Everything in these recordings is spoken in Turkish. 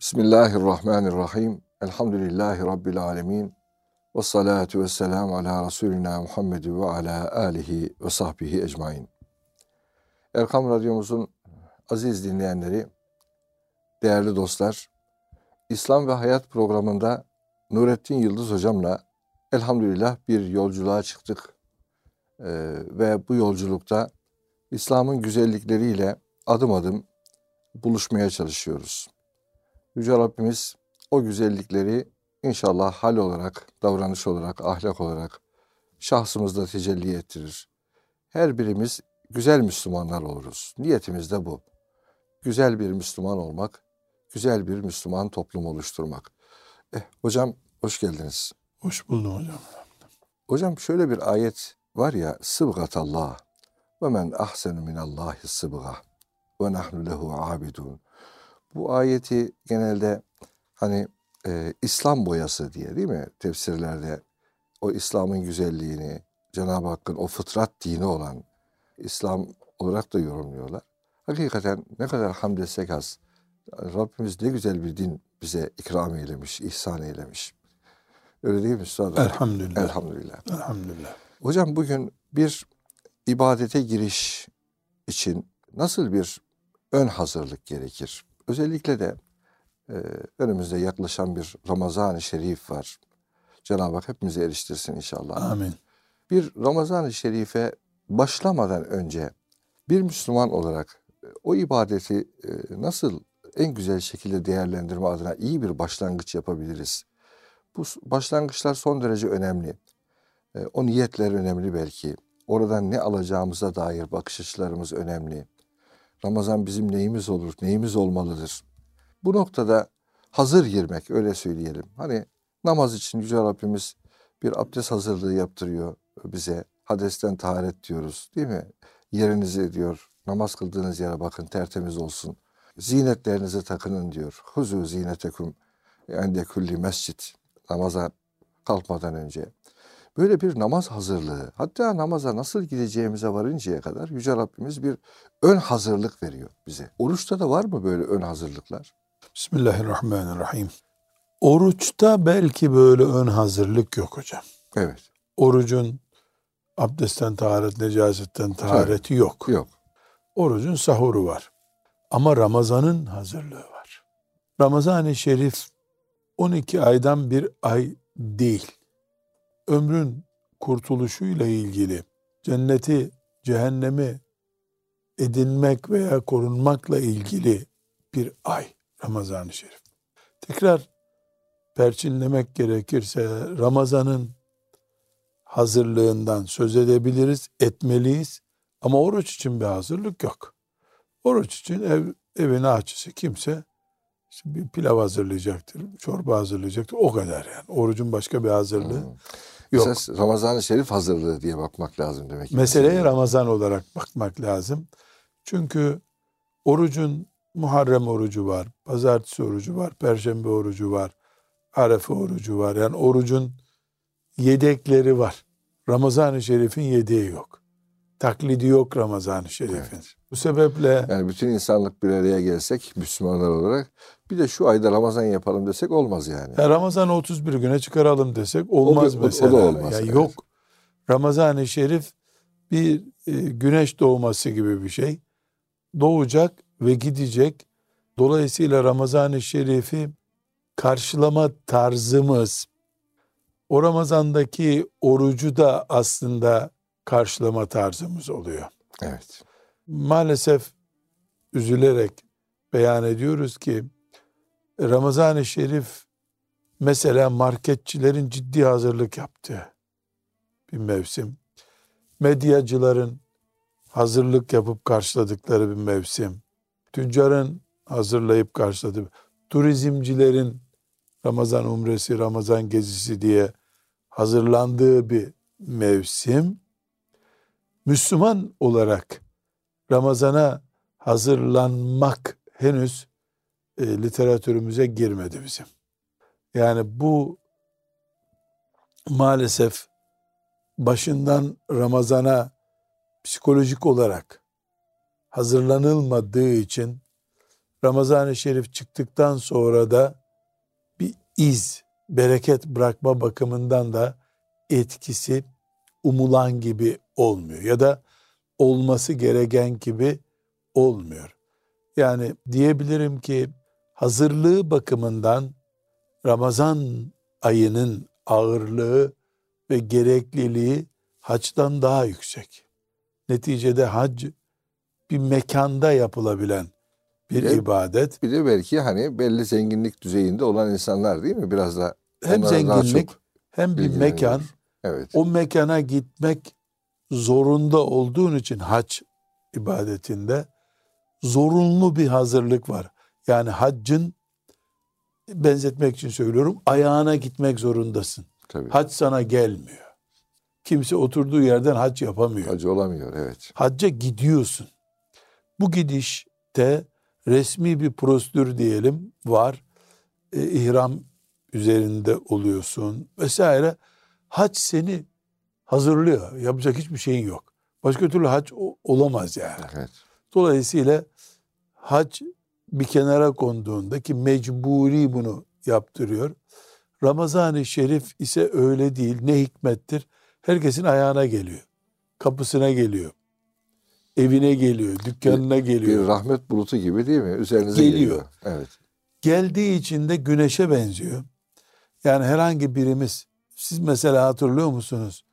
Bismillahirrahmanirrahim. Elhamdülillahi Rabbil alemin. Ve salatu ve selamu ala Resulina Muhammed ve ala alihi ve sahbihi ecmain. Erkam Radyomuzun aziz dinleyenleri, değerli dostlar, İslam ve Hayat programında Nurettin Yıldız hocamla elhamdülillah bir yolculuğa çıktık. Ee, ve bu yolculukta İslam'ın güzellikleriyle adım adım buluşmaya çalışıyoruz. Yüce Rabbimiz o güzellikleri inşallah hal olarak, davranış olarak, ahlak olarak şahsımızda tecelli ettirir. Her birimiz güzel Müslümanlar oluruz. Niyetimiz de bu. Güzel bir Müslüman olmak, güzel bir Müslüman toplum oluşturmak. Eh, hocam hoş geldiniz. Hoş buldum hocam. Hocam şöyle bir ayet var ya, sıbgatallah ve men ahsenu minallahi sıbga ve nahnu lehu abidun. Bu ayeti genelde hani e, İslam boyası diye değil mi tefsirlerde o İslam'ın güzelliğini Cenab-ı Hakk'ın o fıtrat dini olan İslam olarak da yorumluyorlar. Hakikaten ne kadar hamd etsek az. Rabbimiz ne güzel bir din bize ikram eylemiş, ihsan eylemiş. Öyle değil mi Üstad? Elhamdülillah. Elhamdülillah. Elhamdülillah. Hocam bugün bir ibadete giriş için nasıl bir ön hazırlık gerekir? Özellikle de e, önümüzde yaklaşan bir Ramazan-ı Şerif var. Cenab-ı Hak hepimize eriştirsin inşallah. Amin. Bir Ramazan-ı Şerif'e başlamadan önce bir Müslüman olarak e, o ibadeti e, nasıl en güzel şekilde değerlendirme adına iyi bir başlangıç yapabiliriz? Bu başlangıçlar son derece önemli. E, o niyetler önemli belki. Oradan ne alacağımıza dair bakış açılarımız önemli. Ramazan bizim neyimiz olur, neyimiz olmalıdır. Bu noktada hazır girmek öyle söyleyelim. Hani namaz için Yüce Rabbimiz bir abdest hazırlığı yaptırıyor bize. Hadesten taharet diyoruz değil mi? Yerinizi diyor, namaz kıldığınız yere bakın tertemiz olsun. Zinetlerinizi takının diyor. Huzu zinetekum ende kulli mescit. Namaza kalkmadan önce. Böyle bir namaz hazırlığı, hatta namaza nasıl gideceğimize varıncaya kadar Yüce Rabbimiz bir ön hazırlık veriyor bize. Oruçta da var mı böyle ön hazırlıklar? Bismillahirrahmanirrahim. Oruçta belki böyle ön hazırlık yok hocam. Evet. Orucun abdestten taharet, necasetten tahareti yok. Yok. Orucun sahuru var. Ama Ramazan'ın hazırlığı var. Ramazan-ı Şerif 12 aydan bir ay değil. Ömrün kurtuluşuyla ilgili cenneti, cehennemi edinmek veya korunmakla ilgili bir ay Ramazan-ı Şerif. Tekrar perçinlemek gerekirse Ramazan'ın hazırlığından söz edebiliriz, etmeliyiz. Ama oruç için bir hazırlık yok. Oruç için ev, evin açısı kimse işte bir pilav hazırlayacaktır, çorba hazırlayacaktır. O kadar yani. Orucun başka bir hazırlığı hmm. Yok. Esas Ramazan-ı Şerif hazırlığı diye bakmak lazım demek. Meseleye Ramazan olarak bakmak lazım. Çünkü orucun Muharrem orucu var, pazartesi orucu var, perşembe orucu var, arefe orucu var. Yani orucun yedekleri var. Ramazan-ı Şerif'in yedeği yok. Taklidi yok Ramazan-ı Şerif'in. Evet. Bu sebeple... Yani bütün insanlık bir araya gelsek Müslümanlar olarak bir de şu ayda Ramazan yapalım desek olmaz yani. Ya Ramazan 31 güne çıkaralım desek olmaz o, mesela. O da olmaz. Ya evet. Yok. Ramazan-ı Şerif bir e, güneş doğması gibi bir şey. Doğacak ve gidecek. Dolayısıyla Ramazan-ı Şerif'i karşılama tarzımız o Ramazan'daki orucu da aslında karşılama tarzımız oluyor. Evet. Maalesef üzülerek beyan ediyoruz ki Ramazan-ı Şerif mesela marketçilerin ciddi hazırlık yaptığı bir mevsim. Medyacıların hazırlık yapıp karşıladıkları bir mevsim. Tüccarın hazırlayıp karşıladığı, turizmcilerin Ramazan umresi, Ramazan gezisi diye hazırlandığı bir mevsim. Müslüman olarak Ramazan'a hazırlanmak henüz e, literatürümüze girmedi bizim. Yani bu maalesef başından Ramazan'a psikolojik olarak hazırlanılmadığı için Ramazan-ı Şerif çıktıktan sonra da bir iz, bereket bırakma bakımından da etkisi umulan gibi olmuyor ya da olması gereken gibi olmuyor. Yani diyebilirim ki hazırlığı bakımından Ramazan ayının ağırlığı ve gerekliliği haçtan daha yüksek. Neticede hac bir mekanda yapılabilen bir bir ibadet. Bir de belki hani belli zenginlik düzeyinde olan insanlar değil mi? Biraz da hem zenginlik hem bir mekan. Evet. O mekana gitmek zorunda olduğun için hac ibadetinde zorunlu bir hazırlık var. Yani haccın benzetmek için söylüyorum ayağına gitmek zorundasın. Tabii. Hac sana gelmiyor. Kimse oturduğu yerden hac yapamıyor. Hacı olamıyor evet. Hacca gidiyorsun. Bu gidişte resmi bir prosedür diyelim var. E, ihram üzerinde oluyorsun vesaire. Hac seni hazırlıyor. Yapacak hiçbir şeyin yok. Başka türlü hac olamaz yani. Evet. Dolayısıyla hac bir kenara konduğunda ki mecburi bunu yaptırıyor. Ramazan-ı Şerif ise öyle değil. Ne hikmettir? Herkesin ayağına geliyor. Kapısına geliyor. Evine geliyor, dükkanına geliyor. Bir rahmet bulutu gibi değil mi? Üzerinize geliyor. geliyor. Evet. Geldiği için de güneşe benziyor. Yani herhangi birimiz siz mesela hatırlıyor musunuz?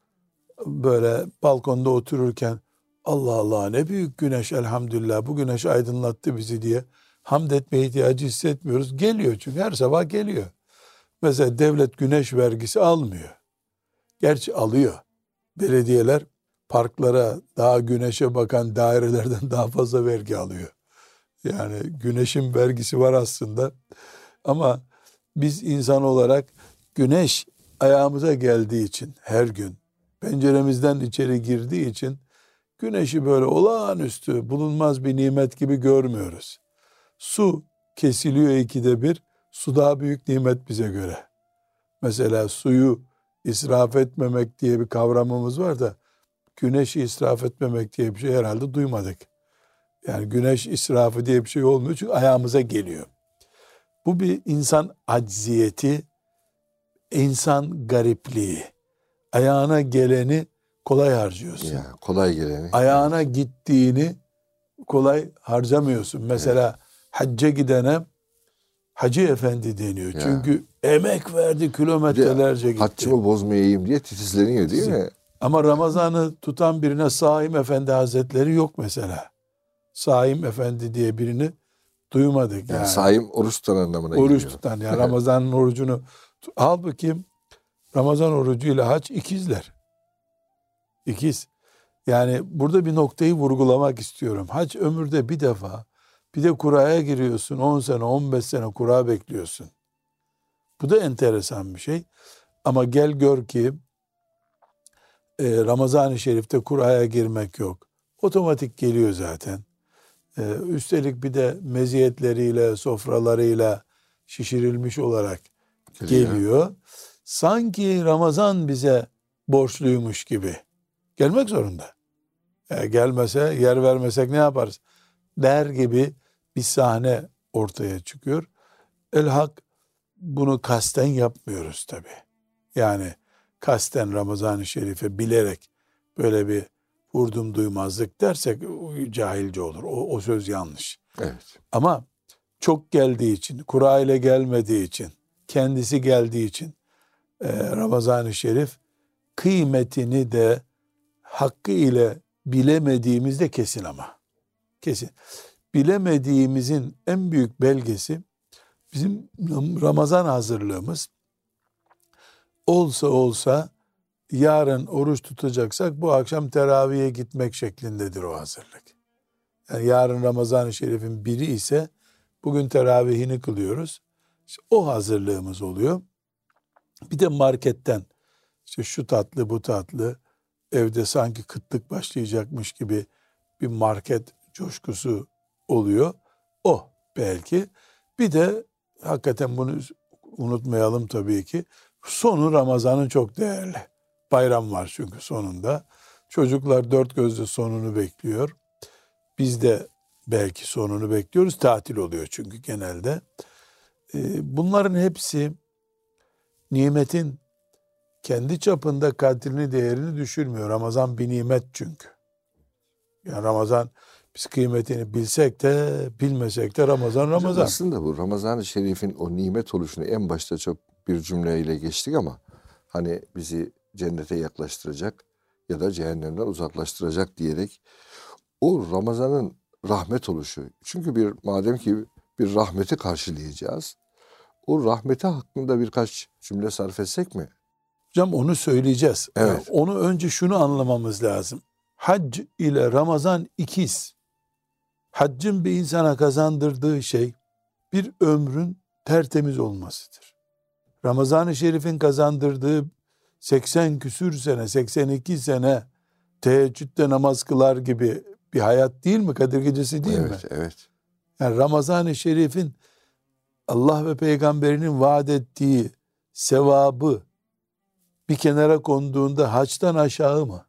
Böyle balkonda otururken Allah Allah ne büyük güneş elhamdülillah bu güneş aydınlattı bizi diye hamd etmeye ihtiyacı hissetmiyoruz. Geliyor çünkü her sabah geliyor. Mesela devlet güneş vergisi almıyor. Gerçi alıyor. Belediyeler parklara daha güneşe bakan dairelerden daha fazla vergi alıyor. Yani güneşin vergisi var aslında. Ama biz insan olarak güneş ayağımıza geldiği için her gün penceremizden içeri girdiği için güneşi böyle olağanüstü bulunmaz bir nimet gibi görmüyoruz. Su kesiliyor ikide bir. Su daha büyük nimet bize göre. Mesela suyu israf etmemek diye bir kavramımız var da güneşi israf etmemek diye bir şey herhalde duymadık. Yani güneş israfı diye bir şey olmuyor çünkü ayağımıza geliyor. Bu bir insan acziyeti, insan garipliği. Ayağına geleni kolay harcıyorsun. Ya, kolay geleni. Ayağına gittiğini kolay harcamıyorsun. Mesela evet. hacca gidene Hacı Efendi deniyor. Ya. Çünkü emek verdi kilometrelerce gitti. Haccımı bozmayayım diye titizleniyor değil mi? Ama Ramazan'ı tutan birine Saim Efendi Hazretleri yok mesela. Saim Efendi diye birini duymadık yani. yani saim oruç tutan anlamına Oruç geliyor. tutan yani Ramazan'ın orucunu halbuki Ramazan orucuyla hac ikizler. İkiz. Yani burada bir noktayı vurgulamak istiyorum. Hac ömürde bir defa bir de kuraya giriyorsun 10 sene 15 sene kura bekliyorsun. Bu da enteresan bir şey. Ama gel gör ki e, Ramazan-ı Şerif'te kuraya girmek yok. Otomatik geliyor zaten. E, üstelik bir de meziyetleriyle, sofralarıyla şişirilmiş olarak geliyor. geliyor. Sanki Ramazan bize borçluymuş gibi. Gelmek zorunda. E, gelmese, yer vermesek ne yaparız? Der gibi bir sahne ortaya çıkıyor. El Hak bunu kasten yapmıyoruz tabi. Yani kasten Ramazan-ı Şerif'e bilerek böyle bir vurdum duymazlık dersek cahilce olur. O, o söz yanlış. Evet. Ama çok geldiği için, kura ile gelmediği için, kendisi geldiği için Ramazan-ı Şerif kıymetini de hakkı ile bilemediğimizde kesin ama. Kesin. Bilemediğimizin en büyük belgesi bizim Ramazan hazırlığımız olsa olsa yarın oruç tutacaksak bu akşam teraviye gitmek şeklindedir o hazırlık. Yani yarın Ramazan-ı Şerif'in biri ise bugün teravihini kılıyoruz. İşte o hazırlığımız oluyor. Bir de marketten işte şu tatlı bu tatlı evde sanki kıtlık başlayacakmış gibi bir market coşkusu oluyor. O belki. Bir de hakikaten bunu unutmayalım tabii ki. Sonu Ramazan'ın çok değerli. Bayram var çünkü sonunda. Çocuklar dört gözle sonunu bekliyor. Biz de belki sonunu bekliyoruz. Tatil oluyor çünkü genelde. Ee, bunların hepsi nimetin kendi çapında kadrini değerini düşürmüyor. Ramazan bir nimet çünkü. Yani Ramazan biz kıymetini bilsek de bilmesek de Ramazan Ramazan. Aslında bu Ramazan-ı Şerif'in o nimet oluşunu en başta çok bir cümleyle geçtik ama hani bizi cennete yaklaştıracak ya da cehennemden uzaklaştıracak diyerek o Ramazan'ın rahmet oluşu. Çünkü bir madem ki bir rahmeti karşılayacağız. O rahmeti hakkında birkaç cümle sarf etsek mi? Hocam onu söyleyeceğiz. Evet. Onu önce şunu anlamamız lazım. Hac ile Ramazan ikiz. Haccın bir insana kazandırdığı şey bir ömrün tertemiz olmasıdır. Ramazan-ı Şerif'in kazandırdığı 80 küsür sene, 82 sene teheccüde namaz kılar gibi bir hayat değil mi? Kadir Gecesi değil evet, mi? Evet, evet. Yani Ramazan-ı Şerif'in Allah ve peygamberinin vaat ettiği sevabı bir kenara konduğunda haçtan aşağı mı?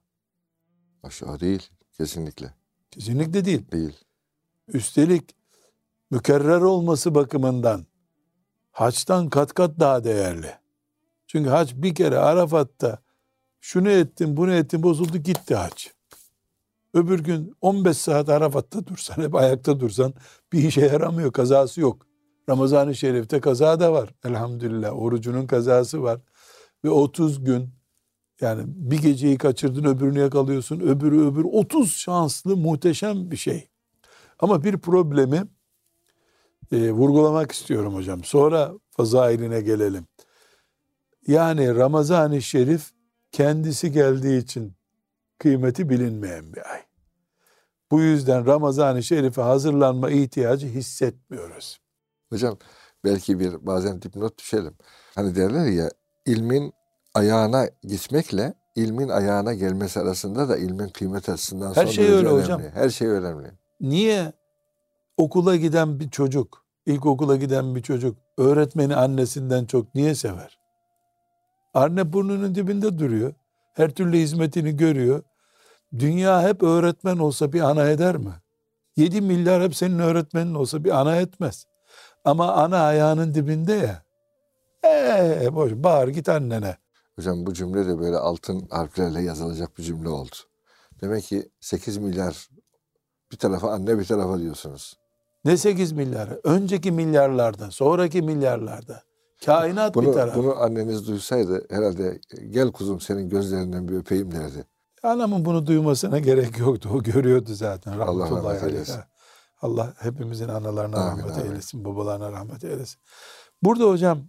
Aşağı değil. Kesinlikle. Kesinlikle değil. Değil. Üstelik mükerrer olması bakımından haçtan kat kat daha değerli. Çünkü hac bir kere Arafat'ta şunu ettim bunu ettim bozuldu gitti hac. Öbür gün 15 saat Arafat'ta dursan hep ayakta dursan bir işe yaramıyor kazası yok. Ramazan-ı Şerif'te kaza da var elhamdülillah orucunun kazası var. Ve 30 gün yani bir geceyi kaçırdın öbürünü yakalıyorsun öbürü öbür 30 şanslı muhteşem bir şey. Ama bir problemi e, vurgulamak istiyorum hocam. Sonra fazailine gelelim. Yani Ramazan-ı Şerif kendisi geldiği için kıymeti bilinmeyen bir ay. Bu yüzden Ramazan-ı Şerif'e hazırlanma ihtiyacı hissetmiyoruz. Hocam belki bir bazen dipnot düşelim. Hani derler ya ilmin ayağına gitmekle ilmin ayağına gelmesi arasında da ilmin kıymet açısından Her şey öyle önemli. hocam. Her şey önemli. Niye okula giden bir çocuk, ilkokula giden bir çocuk öğretmeni annesinden çok niye sever? Anne burnunun dibinde duruyor. Her türlü hizmetini görüyor. Dünya hep öğretmen olsa bir ana eder mi? 7 milyar hep senin öğretmenin olsa bir ana etmez. Ama ana ayağının dibinde ya. Eee boş bağır git annene. Hocam bu cümle de böyle altın harflerle yazılacak bir cümle oldu. Demek ki 8 milyar bir tarafa anne bir tarafa diyorsunuz. Ne 8 milyarı? Önceki milyarlarda, sonraki milyarlarda. Kainat bunu, bir taraf. Bunu anneniz duysaydı herhalde gel kuzum senin gözlerinden bir öpeyim derdi. Anamın bunu duymasına gerek yoktu. O görüyordu zaten. Allah rahmet eylesin. Allah hepimizin analarına Amin, rahmet amin. eylesin, babalarına rahmet eylesin. Burada hocam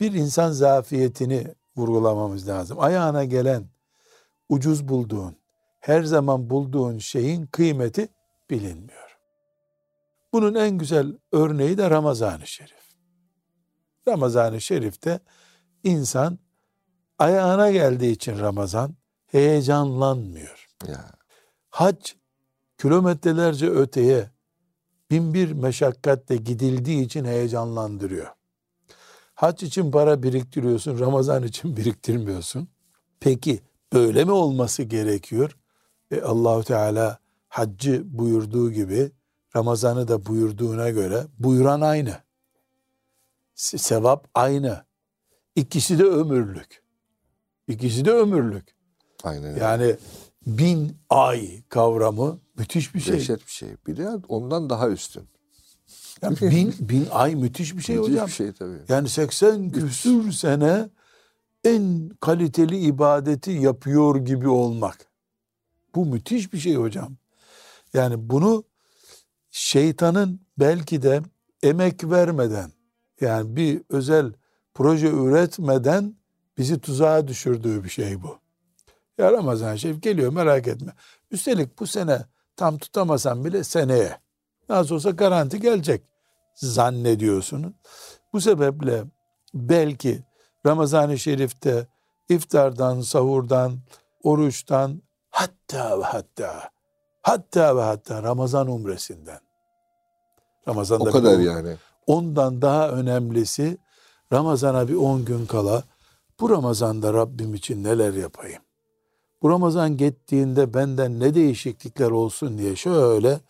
bir insan zafiyetini vurgulamamız lazım. Ayağına gelen, ucuz bulduğun, her zaman bulduğun şeyin kıymeti bilinmiyor. Bunun en güzel örneği de Ramazan-ı Şerif. Ramazan-ı Şerif'te insan ayağına geldiği için Ramazan heyecanlanmıyor. Ya Hac kilometrelerce öteye bin bir meşakkatle gidildiği için heyecanlandırıyor. Hac için para biriktiriyorsun, Ramazan için biriktirmiyorsun. Peki böyle mi olması gerekiyor? E Allahu Teala haccı buyurduğu gibi Ramazan'ı da buyurduğuna göre buyuran aynı. Se- Sevap aynı. İkisi de ömürlük. İkisi de ömürlük. aynen. Yani bin ay kavramı müthiş bir şey. Dehşet bir şey. Bir de ondan daha üstün. Yani bin, bin ay müthiş bir şey Müthiş hocam. bir şey tabii. Yani 80 küsür sene en kaliteli ibadeti yapıyor gibi olmak. Bu müthiş bir şey hocam. Yani bunu şeytanın belki de emek vermeden yani bir özel proje üretmeden bizi tuzağa düşürdüğü bir şey bu. Ya Ramazan Şerif geliyor merak etme. Üstelik bu sene tam tutamasan bile seneye. Nasıl olsa garanti gelecek zannediyorsunuz. Bu sebeple belki Ramazan-ı Şerif'te iftardan, sahurdan, oruçtan hatta ve hatta hatta ve hatta Ramazan umresinden. Ramazan'da O bir kadar on- yani. Ondan daha önemlisi Ramazan'a bir 10 gün kala bu Ramazan'da Rabbim için neler yapayım? Bu Ramazan gittiğinde benden ne değişiklikler olsun diye şöyle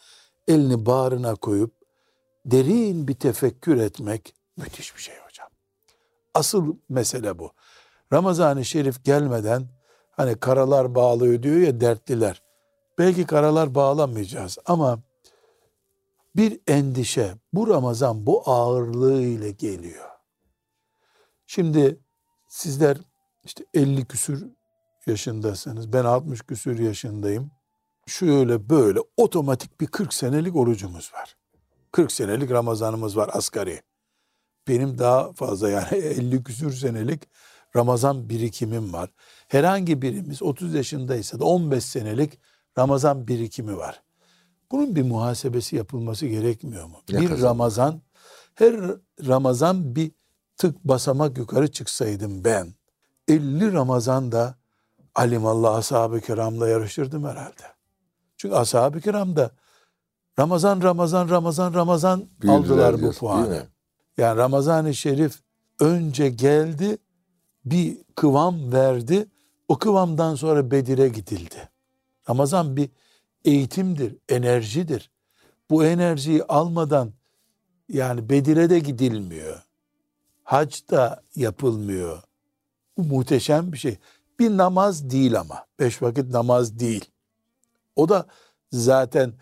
elini bağrına koyup derin bir tefekkür etmek müthiş bir şey hocam. Asıl mesele bu. Ramazan-ı Şerif gelmeden hani karalar bağlıyor diyor ya dertliler. Belki karalar bağlamayacağız ama bir endişe bu Ramazan bu ağırlığı ile geliyor. Şimdi sizler işte 50 küsür yaşındasınız. Ben 60 küsür yaşındayım. Şöyle böyle otomatik bir 40 senelik orucumuz var. 40 senelik Ramazanımız var asgari. Benim daha fazla yani 50 küsür senelik Ramazan birikimim var. Herhangi birimiz 30 yaşındaysa da 15 senelik Ramazan birikimi var. Bunun bir muhasebesi yapılması gerekmiyor mu? Ne bir kazandı? Ramazan, her Ramazan bir tık basamak yukarı çıksaydım ben, 50 Ramazan'da alimallah ashab-ı kiramla yarışırdım herhalde. Çünkü ashab-ı kiram da Ramazan, Ramazan, Ramazan, Ramazan Büyüdüler aldılar bu puanı. Yani Ramazan-ı Şerif önce geldi, bir kıvam verdi. O kıvamdan sonra Bedir'e gidildi. Ramazan bir eğitimdir, enerjidir. Bu enerjiyi almadan yani Bedir'e de gidilmiyor. Hac da yapılmıyor. Bu muhteşem bir şey. Bir namaz değil ama. Beş vakit namaz değil. O da zaten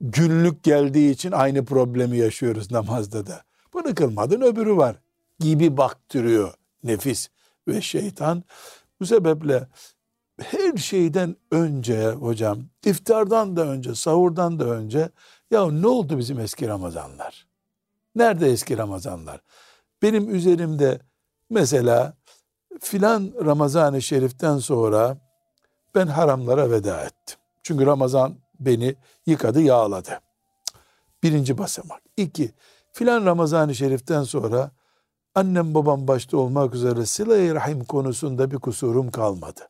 günlük geldiği için aynı problemi yaşıyoruz namazda da. Bunu kılmadın öbürü var gibi baktırıyor nefis ve şeytan. Bu sebeple her şeyden önce hocam, iftardan da önce, sahurdan da önce ya ne oldu bizim eski Ramazanlar? Nerede eski Ramazanlar? Benim üzerimde mesela filan Ramazan-ı Şerif'ten sonra ben haramlara veda ettim. Çünkü Ramazan beni yıkadı, yağladı. Birinci basamak. İki, filan Ramazan-ı Şerif'ten sonra annem babam başta olmak üzere sıla rahim konusunda bir kusurum kalmadı.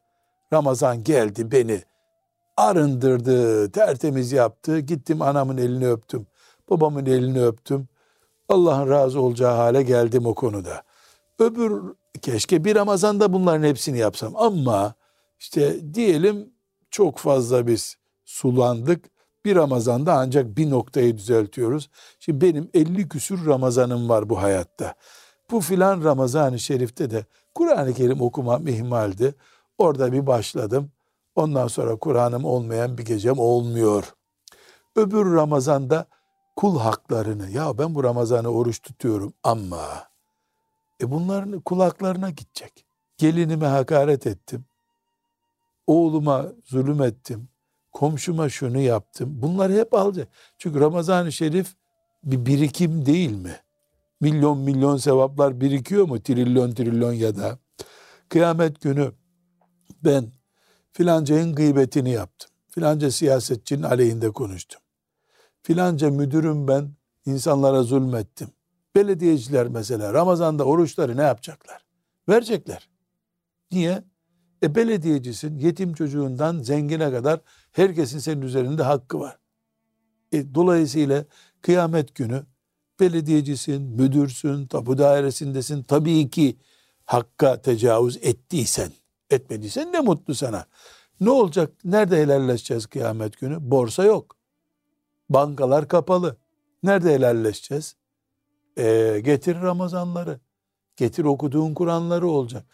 Ramazan geldi beni arındırdı, tertemiz yaptı. Gittim anamın elini öptüm, babamın elini öptüm. Allah'ın razı olacağı hale geldim o konuda. Öbür keşke bir Ramazan'da bunların hepsini yapsam ama işte diyelim çok fazla biz sulandık. Bir Ramazan'da ancak bir noktayı düzeltiyoruz. Şimdi benim 50 küsür Ramazan'ım var bu hayatta. Bu filan Ramazan-ı Şerif'te de Kur'an-ı Kerim okumam ihmaldi. Orada bir başladım. Ondan sonra Kur'an'ım olmayan bir gecem olmuyor. Öbür Ramazan'da kul haklarını, ya ben bu Ramazan'ı oruç tutuyorum ama e bunların kulaklarına gidecek. Gelinime hakaret ettim. Oğluma zulüm ettim. Komşuma şunu yaptım. Bunları hep alacak. Çünkü Ramazan-ı Şerif bir birikim değil mi? Milyon milyon sevaplar birikiyor mu? Trilyon trilyon ya da. Kıyamet günü ben filanca'nın gıybetini yaptım. Filanca siyasetçinin aleyhinde konuştum. Filanca müdürüm ben insanlara zulmettim. Belediyeciler mesela Ramazan'da oruçları ne yapacaklar? Verecekler. Niye? E belediyecisin, yetim çocuğundan zengine kadar herkesin senin üzerinde hakkı var. E, dolayısıyla kıyamet günü belediyecisin, müdürsün, tapu dairesindesin. Tabii ki hakka tecavüz ettiysen, etmediysen ne mutlu sana. Ne olacak? Nerede helalleşeceğiz kıyamet günü? Borsa yok. Bankalar kapalı. Nerede helalleşeceğiz? E, getir Ramazanları. Getir okuduğun Kur'anları olacak.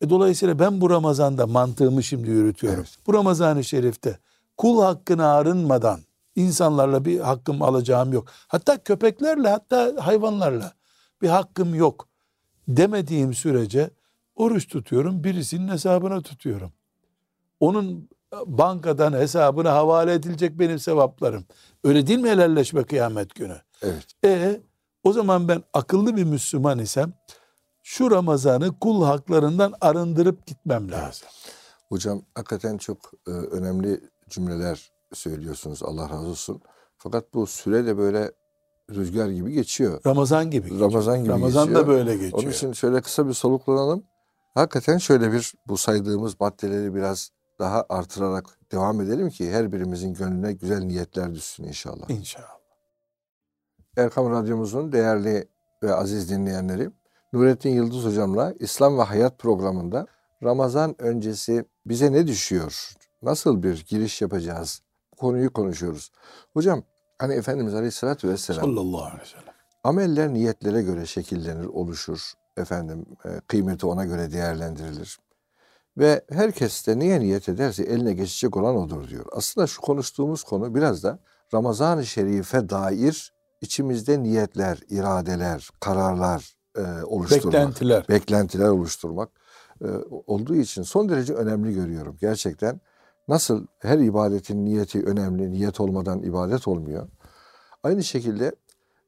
E, dolayısıyla ben bu Ramazan'da mantığımı şimdi yürütüyorum. Evet. Bu Ramazan-ı Şerif'te kul hakkını arınmadan insanlarla bir hakkım alacağım yok. Hatta köpeklerle hatta hayvanlarla bir hakkım yok demediğim sürece oruç tutuyorum birisinin hesabına tutuyorum. Onun bankadan hesabına havale edilecek benim sevaplarım. Öyle değil mi helalleşme kıyamet günü? Evet. E o zaman ben akıllı bir Müslüman isem şu Ramazan'ı kul haklarından arındırıp gitmem lazım. Hocam hakikaten çok e, önemli cümleler söylüyorsunuz. Allah razı olsun. Fakat bu süre de böyle rüzgar gibi geçiyor. Ramazan gibi geçiyor. Ramazan gibi Ramazan geçiyor. da böyle geçiyor. Onun için şöyle kısa bir soluklanalım. Hakikaten şöyle bir bu saydığımız maddeleri biraz daha artırarak devam edelim ki her birimizin gönlüne güzel niyetler düşsün inşallah. İnşallah. Erkam Radyomuzun değerli ve aziz dinleyenleri, Nurettin Yıldız Hocam'la İslam ve Hayat programında Ramazan öncesi bize ne düşüyor? Nasıl bir giriş yapacağız? Bu konuyu konuşuyoruz. Hocam Hani Efendimiz Aleyhisselatü Vesselam sallallahu aleyhi ve sellem ameller niyetlere göre şekillenir, oluşur. Efendim e, kıymeti ona göre değerlendirilir. Ve herkes de niye niyet ederse eline geçecek olan odur diyor. Aslında şu konuştuğumuz konu biraz da Ramazan-ı Şerif'e dair içimizde niyetler, iradeler, kararlar e, oluşturmak. Beklentiler. Beklentiler oluşturmak e, olduğu için son derece önemli görüyorum. Gerçekten nasıl her ibadetin niyeti önemli, niyet olmadan ibadet olmuyor. Aynı şekilde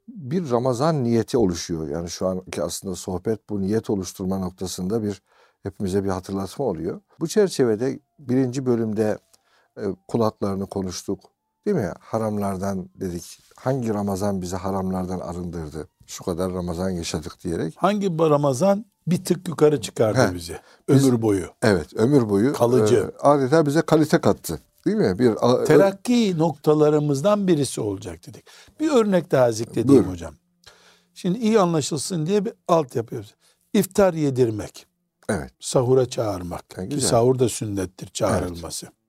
bir Ramazan niyeti oluşuyor. Yani şu anki aslında sohbet bu niyet oluşturma noktasında bir hepimize bir hatırlatma oluyor. Bu çerçevede birinci bölümde e, kul konuştuk. Değil mi? Haramlardan dedik. Hangi Ramazan bizi haramlardan arındırdı? Şu kadar Ramazan yaşadık diyerek. Hangi Ramazan bir tık yukarı çıkardı He, bizi ömür biz, boyu? Evet, ömür boyu. Kalıcı. E, adeta bize kalite kattı. Değil mi? Bir terakki noktalarımızdan birisi olacak dedik. Bir örnek daha zikredeyim Buyurun. hocam. Şimdi iyi anlaşılsın diye bir alt yapıyoruz. İftar yedirmek. Evet. Sahura çağırmak. Yani Ki sahur da sünnettir çağrılması. Evet.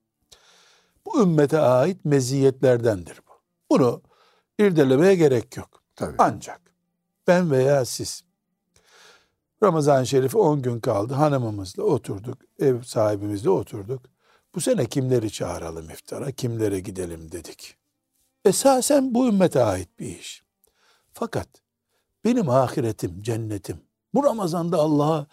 Bu ümmete ait meziyetlerdendir bu. Bunu irdelemeye gerek yok. Tabii. Ancak ben veya siz Ramazan-ı Şerif 10 gün kaldı. Hanımımızla oturduk. Ev sahibimizle oturduk. Bu sene kimleri çağıralım iftara, kimlere gidelim dedik. Esasen bu ümmete ait bir iş. Fakat benim ahiretim, cennetim, bu Ramazan'da Allah'a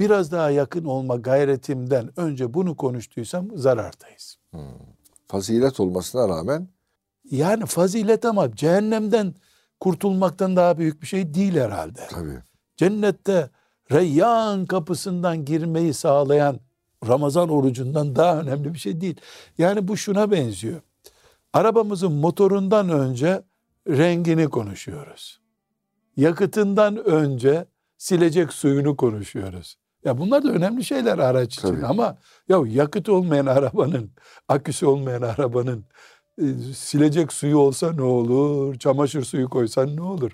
biraz daha yakın olma gayretimden önce bunu konuştuysam zarardayız. Hmm. Fazilet olmasına rağmen? Yani fazilet ama cehennemden kurtulmaktan daha büyük bir şey değil herhalde. Tabii. Cennette Reyyan kapısından girmeyi sağlayan Ramazan orucundan daha önemli bir şey değil. Yani bu şuna benziyor. Arabamızın motorundan önce rengini konuşuyoruz. Yakıtından önce silecek suyunu konuşuyoruz. Ya bunlar da önemli şeyler araç için Tabii. ama ya yakıt olmayan arabanın, aküsü olmayan arabanın e, silecek suyu olsa ne olur? Çamaşır suyu koysan ne olur?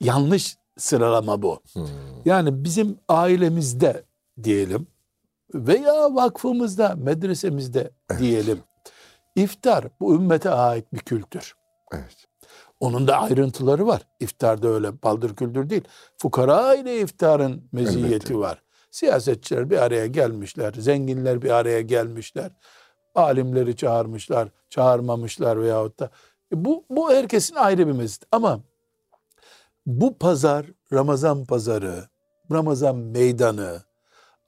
Yanlış sıralama bu. Hmm. Yani bizim ailemizde diyelim veya vakfımızda, medresemizde diyelim. İftar bu ümmete ait bir kültür. Evet. Onun da ayrıntıları var. İftarda öyle baldır küldür değil. Fukara ile iftarın meziyeti Elbette. var. Siyasetçiler bir araya gelmişler, zenginler bir araya gelmişler. Alimleri çağırmışlar, çağırmamışlar veyahut da. E bu, bu herkesin ayrı bir meziyeti. Ama bu pazar, Ramazan pazarı, Ramazan meydanı,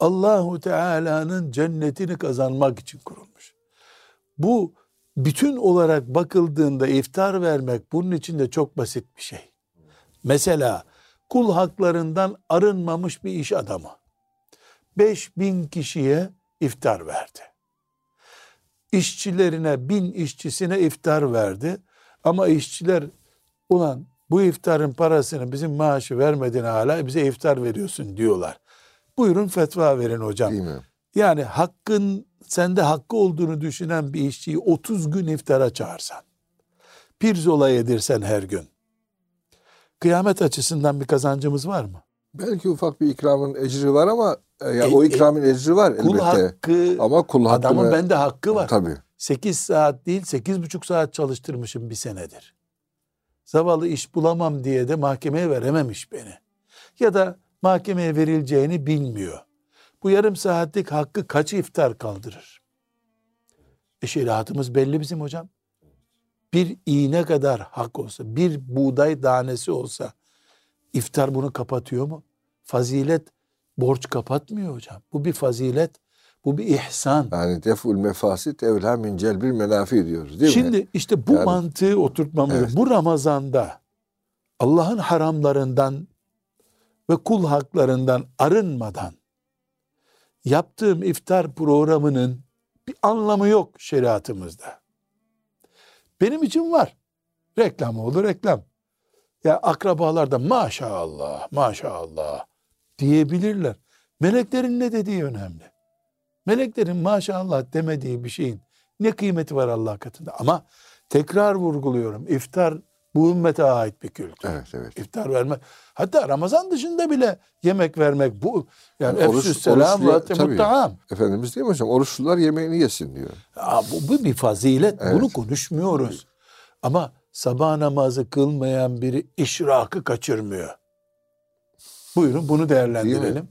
Allahu Teala'nın cennetini kazanmak için kurulmuş. Bu bütün olarak bakıldığında iftar vermek bunun için de çok basit bir şey. Mesela kul haklarından arınmamış bir iş adamı 5000 kişiye iftar verdi. İşçilerine bin işçisine iftar verdi. Ama işçiler ulan bu iftarın parasını bizim maaşı vermedin hala bize iftar veriyorsun diyorlar. Buyurun fetva verin hocam. Değil mi? Yani hakkın sende hakkı olduğunu düşünen bir işçiyi 30 gün iftara çağırsan, pirzola yedirsen her gün, kıyamet açısından bir kazancımız var mı? Belki ufak bir ikramın ecri var ama e, ya e, o ikramın e, ecri var kul elbette. Hakkı, ama kul hakkı adamın bende hakkı var. Tabii. 8 saat değil 8,5 saat çalıştırmışım bir senedir. Zavallı iş bulamam diye de mahkemeye verememiş beni. Ya da mahkemeye verileceğini bilmiyor. Bu yarım saatlik hakkı kaç iftar kaldırır? E şeriatımız belli bizim hocam. Bir iğne kadar hak olsa, bir buğday tanesi olsa iftar bunu kapatıyor mu? Fazilet borç kapatmıyor hocam. Bu bir fazilet, bu bir ihsan. Yani deful mefasit evla min celbil menafi diyoruz değil Şimdi mi? işte bu yani, mantığı oturtmamız. Evet. Bu Ramazan'da Allah'ın haramlarından ve kul haklarından arınmadan yaptığım iftar programının bir anlamı yok şeriatımızda. Benim için var. Reklam olur reklam. Ya akrabalar da maşallah maşallah diyebilirler. Meleklerin ne dediği önemli. Meleklerin maşallah demediği bir şeyin ne kıymeti var Allah katında. Ama tekrar vurguluyorum. iftar bu ümmete ait bir kültür. Evet, evet. İftar vermek. Hatta Ramazan dışında bile yemek vermek bu yani, oruç, selam ve muttaham. Efendimiz değil mi hocam? Oruçlular yemeğini yesin diyor. Ya, bu, bu bir fazilet. Evet. Bunu konuşmuyoruz. Ama sabah namazı kılmayan biri işrakı kaçırmıyor. Buyurun bunu değerlendirelim.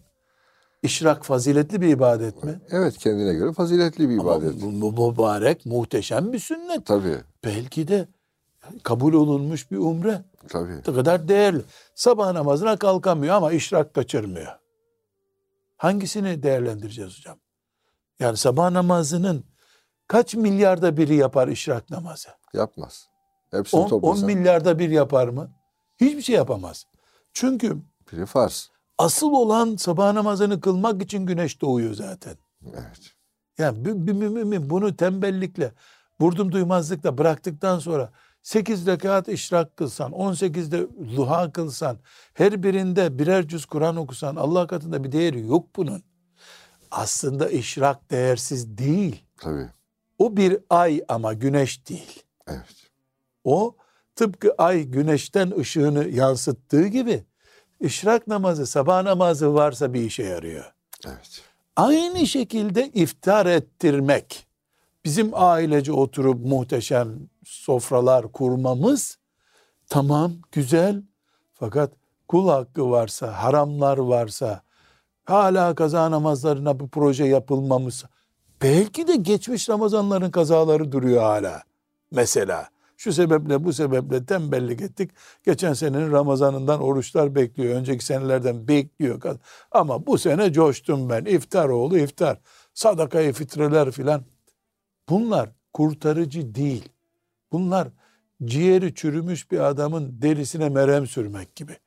İşrak faziletli bir ibadet mi? Evet kendine göre faziletli bir ibadet. Ama bu mübarek, muhteşem bir sünnet. Tabii. Belki de kabul olunmuş bir umre. Tabii. Ne kadar değerli. Sabah namazına kalkamıyor ama işrak kaçırmıyor. Hangisini değerlendireceğiz hocam? Yani sabah namazının kaç milyarda biri yapar işrak namazı? Yapmaz. Hepsini 10, 10 milyarda bir yapar mı? Hiçbir şey yapamaz. Çünkü biri farz. Asıl olan sabah namazını kılmak için güneş doğuyor zaten. Evet. Yani bir, bir mümin bunu tembellikle, vurdum duymazlıkla bıraktıktan sonra 8 rekat işrak kılsan, 18'de luha kılsan, her birinde birer cüz Kur'an okusan Allah katında bir değeri yok bunun. Aslında işrak değersiz değil. Tabii. O bir ay ama güneş değil. Evet. O tıpkı ay güneşten ışığını yansıttığı gibi işrak namazı, sabah namazı varsa bir işe yarıyor. Evet. Aynı şekilde iftar ettirmek, bizim ailece oturup muhteşem sofralar kurmamız tamam güzel fakat kul hakkı varsa, haramlar varsa, hala kaza namazlarına bu proje yapılmamış. Belki de geçmiş Ramazanların kazaları duruyor hala. Mesela şu sebeple bu sebeple tembellik ettik. Geçen senenin Ramazanından oruçlar bekliyor. Önceki senelerden bekliyor. Ama bu sene coştum ben. İftar oğlu iftar. Sadakayı fitreler filan. Bunlar kurtarıcı değil. Bunlar ciğeri çürümüş bir adamın derisine merhem sürmek gibi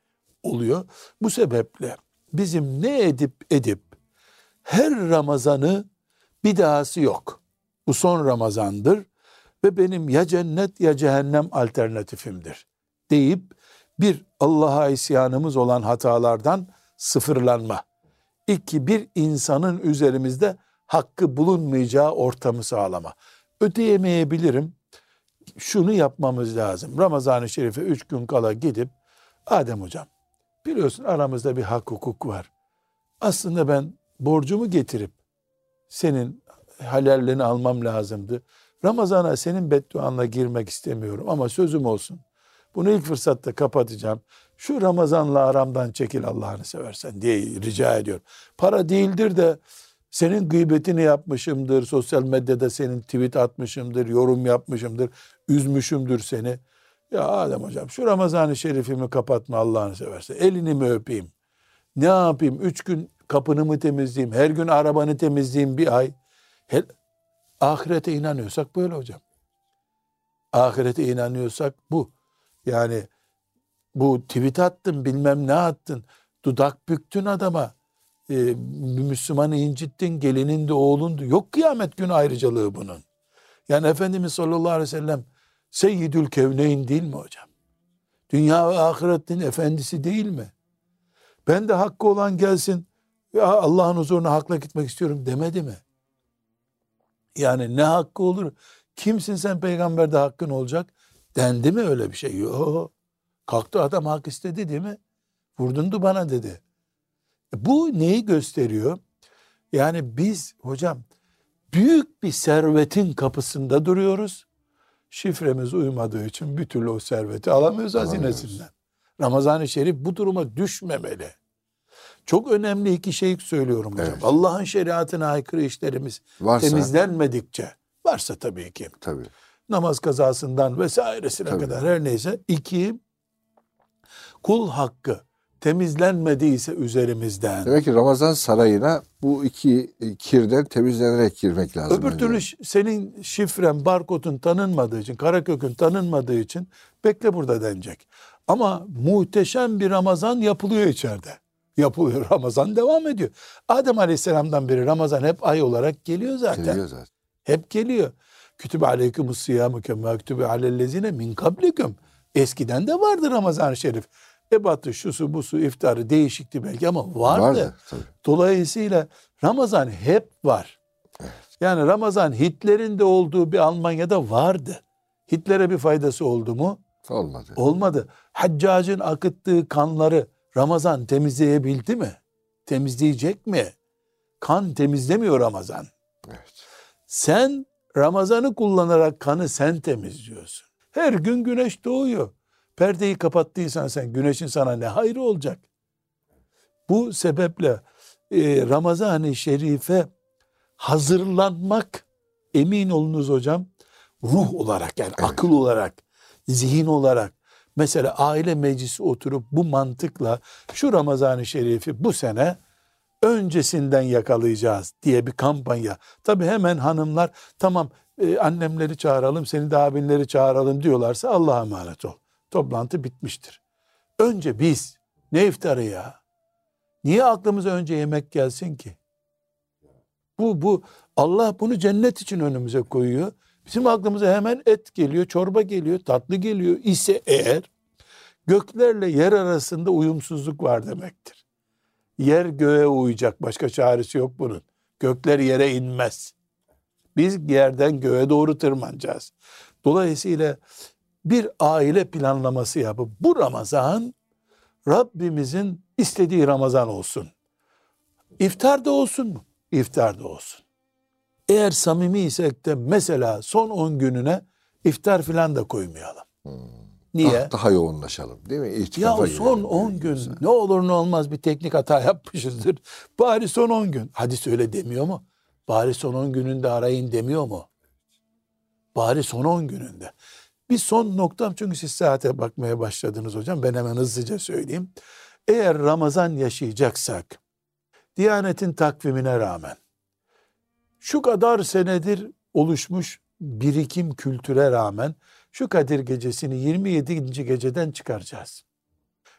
oluyor. Bu sebeple bizim ne edip edip her Ramazan'ı bir dahası yok. Bu son Ramazan'dır ve benim ya cennet ya cehennem alternatifimdir deyip bir Allah'a isyanımız olan hatalardan sıfırlanma. İki, bir insanın üzerimizde hakkı bulunmayacağı ortamı sağlama. Ödeyemeyebilirim. Şunu yapmamız lazım. Ramazan-ı Şerif'e üç gün kala gidip Adem hocam biliyorsun aramızda bir hak hukuk var. Aslında ben borcumu getirip senin halallerini almam lazımdı. Ramazana senin bedduanla girmek istemiyorum ama sözüm olsun. Bunu ilk fırsatta kapatacağım. Şu Ramazanla aramdan çekil Allah'ını seversen diye rica ediyorum. Para değildir de senin gıybetini yapmışımdır. Sosyal medyada senin tweet atmışımdır. Yorum yapmışımdır. Üzmüşümdür seni. Ya Adem hocam şu Ramazan-ı Şerif'imi kapatma Allah'ını seversen. Elini mi öpeyim? Ne yapayım? Üç gün kapını mı temizleyeyim? Her gün arabanı temizleyeyim bir ay. Ahirete inanıyorsak böyle hocam. Ahirete inanıyorsak bu. Yani bu tweet attın bilmem ne attın. Dudak büktün adama. Ee, Müslümanı incittin gelinin de oğlundu. Yok kıyamet günü ayrıcalığı bunun. Yani Efendimiz sallallahu aleyhi ve sellem seyyidül kevneyn değil mi hocam? Dünya ve ahiretin efendisi değil mi? Ben de hakkı olan gelsin ya Allah'ın huzuruna hakla gitmek istiyorum demedi mi? Yani ne hakkı olur? Kimsin sen peygamberde hakkın olacak? Dendi mi öyle bir şey? Yok. Kalktı adam hak istedi değil mi? Vurdundu bana dedi. E, bu neyi gösteriyor? Yani biz hocam büyük bir servetin kapısında duruyoruz. Şifremiz uymadığı için bir türlü o serveti alamıyoruz hazinesinden. Ramazan-ı Şerif bu duruma düşmemeli. Çok önemli iki şey söylüyorum hocam. Evet. Allah'ın şeriatına aykırı işlerimiz varsa, temizlenmedikçe varsa tabii ki. Tabii. Namaz kazasından vesairesine tabii. kadar her neyse. iki kul hakkı temizlenmediyse üzerimizden. Demek ki Ramazan sarayına bu iki kirden temizlenerek girmek lazım. Öbür türlü senin şifren, barkodun tanınmadığı için, karakökün tanınmadığı için bekle burada denecek. Ama muhteşem bir Ramazan yapılıyor içeride yapılıyor. Ramazan devam ediyor. Adem Aleyhisselam'dan beri Ramazan hep ay olarak geliyor zaten. Geliyor zaten. Hep geliyor. Kütübe aleykumus siyamu kema kütübe alellezine min kablikum. Eskiden de vardı Ramazan-ı Şerif. Ebatı, şusu, busu, iftarı değişikti belki ama vardı. vardı tabii. Dolayısıyla Ramazan hep var. Evet. Yani Ramazan Hitler'in de olduğu bir Almanya'da vardı. Hitler'e bir faydası oldu mu? Olmadı. Olmadı. Haccacın akıttığı kanları Ramazan temizleyebildi mi? Temizleyecek mi? Kan temizlemiyor Ramazan. Evet. Sen Ramazan'ı kullanarak kanı sen temizliyorsun. Her gün güneş doğuyor. Perdeyi kapattıysan sen güneşin sana ne hayrı olacak? Bu sebeple e, Ramazan-ı Şerif'e hazırlanmak emin olunuz hocam ruh olarak yani evet. akıl olarak zihin olarak mesela aile meclisi oturup bu mantıkla şu Ramazan-ı Şerif'i bu sene öncesinden yakalayacağız diye bir kampanya. Tabi hemen hanımlar tamam e, annemleri çağıralım seni de abinleri çağıralım diyorlarsa Allah'a emanet ol. Toplantı bitmiştir. Önce biz ne iftarı ya? Niye aklımıza önce yemek gelsin ki? Bu bu Allah bunu cennet için önümüze koyuyor. Bizim aklımıza hemen et geliyor, çorba geliyor, tatlı geliyor ise eğer göklerle yer arasında uyumsuzluk var demektir. Yer göğe uyacak, başka çaresi yok bunun. Gökler yere inmez. Biz yerden göğe doğru tırmanacağız. Dolayısıyla bir aile planlaması yapıp bu Ramazan Rabbimizin istediği Ramazan olsun. İftar da olsun mu? İftar da olsun. Eğer samimi isek de mesela son 10 gününe iftar filan da koymayalım. Hmm. Niye? Daha, daha yoğunlaşalım değil mi? İhtikafa ya son 10 gün güzel. ne olur ne olmaz bir teknik hata yapmışızdır. Bari son 10 gün. Hadis öyle demiyor mu? Bari son 10 gününde arayın demiyor mu? Bari son 10 gününde. Bir son noktam çünkü siz saate bakmaya başladınız hocam. Ben hemen hızlıca söyleyeyim. Eğer Ramazan yaşayacaksak, Diyanetin takvimine rağmen, şu kadar senedir oluşmuş birikim kültüre rağmen, şu Kadir gecesini 27. geceden çıkaracağız.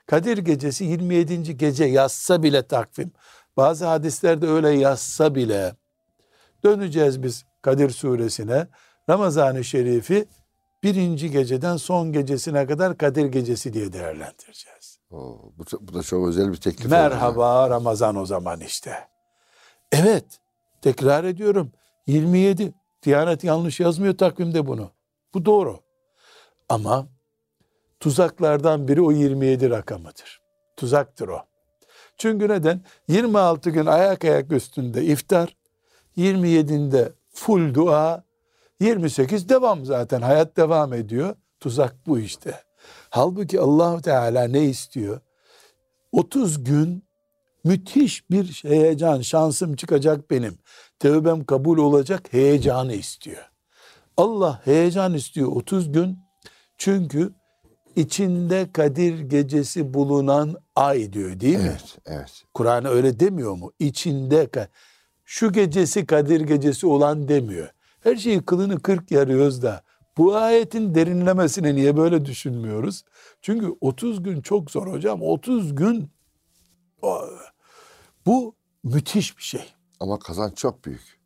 Kadir gecesi 27. gece yazsa bile takvim, bazı hadislerde öyle yazsa bile, döneceğiz biz Kadir suresine, Ramazan-ı Şerif'i birinci geceden son gecesine kadar Kadir gecesi diye değerlendireceğiz. Oo, bu, bu da çok özel bir teklif. Merhaba oldu. Ramazan o zaman işte. Evet tekrar ediyorum 27 Diyanet yanlış yazmıyor takvimde bunu. Bu doğru. Ama tuzaklardan biri o 27 rakamıdır. Tuzaktır o. Çünkü neden? 26 gün ayak ayak üstünde iftar, 27'inde full dua, 28 devam zaten hayat devam ediyor. Tuzak bu işte. Halbuki Allahu Teala ne istiyor? 30 gün müthiş bir heyecan, şansım çıkacak benim. Tevbem kabul olacak heyecanı istiyor. Allah heyecan istiyor 30 gün. Çünkü içinde Kadir gecesi bulunan ay diyor değil mi? Evet, evet. Kur'an öyle demiyor mu? İçinde şu gecesi Kadir gecesi olan demiyor. Her şeyi kılını kırk yarıyoruz da bu ayetin derinlemesine niye böyle düşünmüyoruz? Çünkü 30 gün çok zor hocam. 30 gün bu müthiş bir şey. Ama kazanç çok büyük.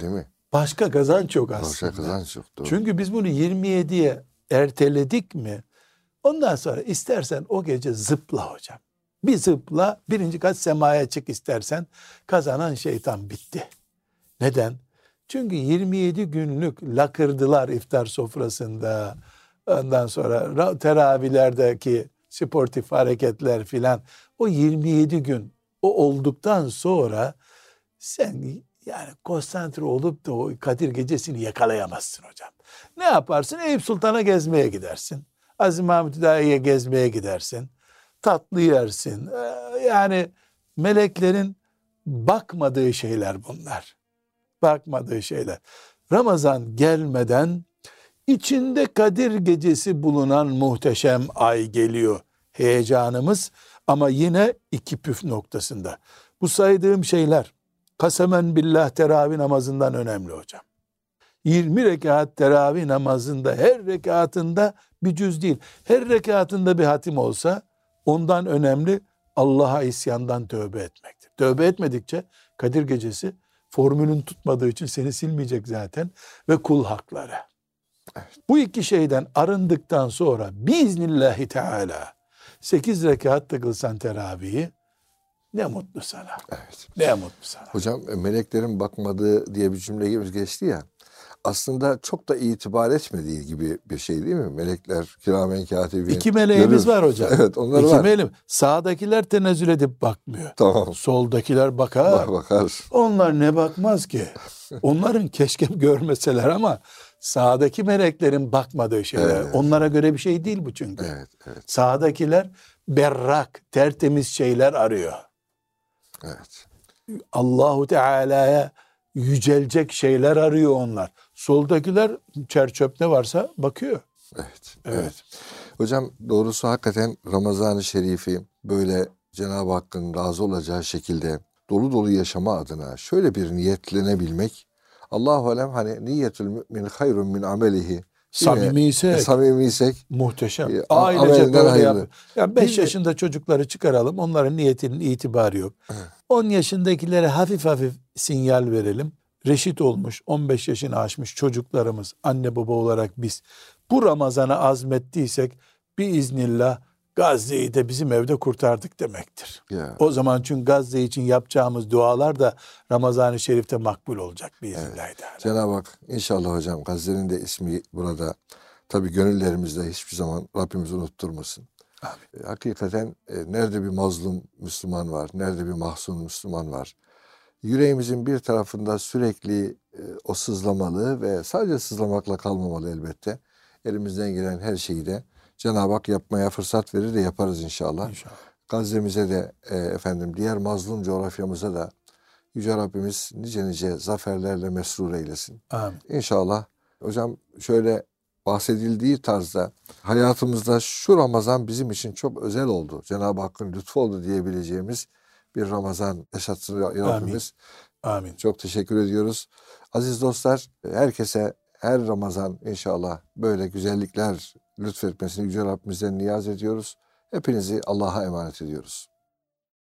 Değil mi? Başka kazanç çok aslında. Başka kazanç çok. Doğru. Çünkü biz bunu 27'ye erteledik mi? Ondan sonra istersen o gece zıpla hocam. Bir zıpla birinci kat semaya çık istersen kazanan şeytan bitti. Neden? Çünkü 27 günlük lakırdılar iftar sofrasında. Ondan sonra teravihlerdeki sportif hareketler filan. O 27 gün o olduktan sonra sen yani konsantre olup da o Kadir gecesini yakalayamazsın hocam. Ne yaparsın? Eyüp Sultan'a gezmeye gidersin. Aziz Mahmut Dahi'ye gezmeye gidersin. Tatlı yersin. Ee, yani meleklerin bakmadığı şeyler bunlar bakmadığı şeyler. Ramazan gelmeden içinde Kadir gecesi bulunan muhteşem ay geliyor. Heyecanımız ama yine iki püf noktasında. Bu saydığım şeyler kasemen billah teravih namazından önemli hocam. 20 rekat teravih namazında her rekatında bir cüz değil. Her rekatında bir hatim olsa ondan önemli Allah'a isyandan tövbe etmektir. Tövbe etmedikçe Kadir gecesi formülün tutmadığı için seni silmeyecek zaten ve kul hakları. Evet. Bu iki şeyden arındıktan sonra biiznillahü teala 8 rekat da kılsan teravihi ne mutlu sana. Evet. Ne mutlu sana. Hocam meleklerin bakmadığı diye bir cümle geçti ya aslında çok da itibar etmediği gibi bir şey değil mi? Melekler, kiramen katibin. İki meleğimiz görür. var hocam. Evet onlar İki var. Meleğim. Sağdakiler tenezzül edip bakmıyor. Tamam. Soldakiler bakar. Bak, bakar. Onlar ne bakmaz ki? Onların keşke görmeseler ama Sağdaki meleklerin bakmadığı şeyler. Evet. Onlara göre bir şey değil bu çünkü. Evet, evet, Sağdakiler berrak, tertemiz şeyler arıyor. evet. Allahu Teala'ya yücelecek şeyler arıyor onlar. Soldakiler çerçöp ne varsa bakıyor. Evet, Evet. evet. Hocam doğrusu hakikaten Ramazan-ı Şerif'i böyle Cenab-ı Hakk'ın razı olacağı şekilde dolu dolu yaşama adına şöyle bir niyetlenebilmek Allahu alem hani niyetül mümin hayrun min amelihi. Samimiysek, Samimiysek muhteşem. e, Ailece böyle yap. Ya 5 Bir de- yaşında çocukları çıkaralım. Onların niyetinin itibarı yok. Evet. 10 yaşındakilere hafif hafif sinyal verelim. Reşit olmuş, 15 yaşını aşmış çocuklarımız, anne baba olarak biz bu Ramazan'a azmettiysek bir iznillah Gazze'yi de bizim evde kurtardık demektir. ya O zaman çünkü Gazze için yapacağımız dualar da Ramazan-ı Şerif'te makbul olacak biiznillahü teala. Cenab-ı Hak inşallah hocam Gazze'nin de ismi burada tabii gönüllerimizde hiçbir zaman Rabbimiz unutturmasın. Amin. E, Hakikaten e, nerede bir mazlum Müslüman var, nerede bir mahzun Müslüman var. Yüreğimizin bir tarafında sürekli e, o sızlamalı ve sadece sızlamakla kalmamalı elbette. Elimizden gelen her şeyi de Cenab-ı Hak yapmaya fırsat verir de yaparız inşallah. İnşallah. Gazze'mize de e, efendim diğer mazlum coğrafyamıza da Yüce Rabbimiz nice nice zaferlerle mesrur eylesin. Amin. İnşallah hocam şöyle bahsedildiği tarzda hayatımızda şu Ramazan bizim için çok özel oldu. Cenab-ı Hakk'ın lütfu oldu diyebileceğimiz bir Ramazan yaşatsın Rabbimiz. Amin. Çok teşekkür ediyoruz. Aziz dostlar herkese her Ramazan inşallah böyle güzellikler lütfetmesini Yüce Rabbimizden niyaz ediyoruz. Hepinizi Allah'a emanet ediyoruz.